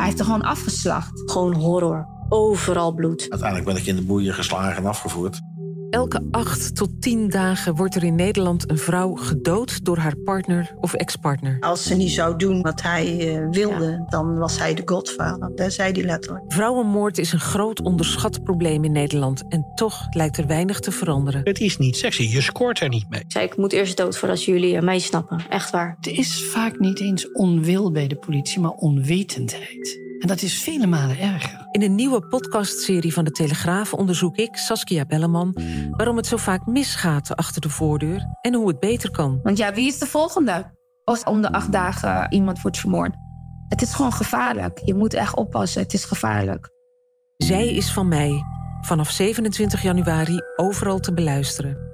Hij heeft er gewoon afgeslacht. Gewoon horror. Overal bloed. Uiteindelijk ben ik in de boeien geslagen en afgevoerd. Elke acht tot tien dagen wordt er in Nederland een vrouw gedood door haar partner of ex-partner. Als ze niet zou doen wat hij uh, wilde, dan was hij de godvader. Dat zei hij letterlijk. Vrouwenmoord is een groot onderschat probleem in Nederland. En toch lijkt er weinig te veranderen. Het is niet sexy, je scoort er niet mee. Ik zei, ik moet eerst dood voordat jullie mij snappen. Echt waar. Het is vaak niet eens onwil bij de politie, maar onwetendheid. En dat is vele malen erger. In een nieuwe podcastserie van de Telegraaf onderzoek ik, Saskia Belleman, waarom het zo vaak misgaat achter de voordeur en hoe het beter kan. Want ja, wie is de volgende? Als om de acht dagen iemand wordt vermoord. Het is gewoon gevaarlijk. Je moet echt oppassen. Het is gevaarlijk. Zij is van mij. Vanaf 27 januari overal te beluisteren.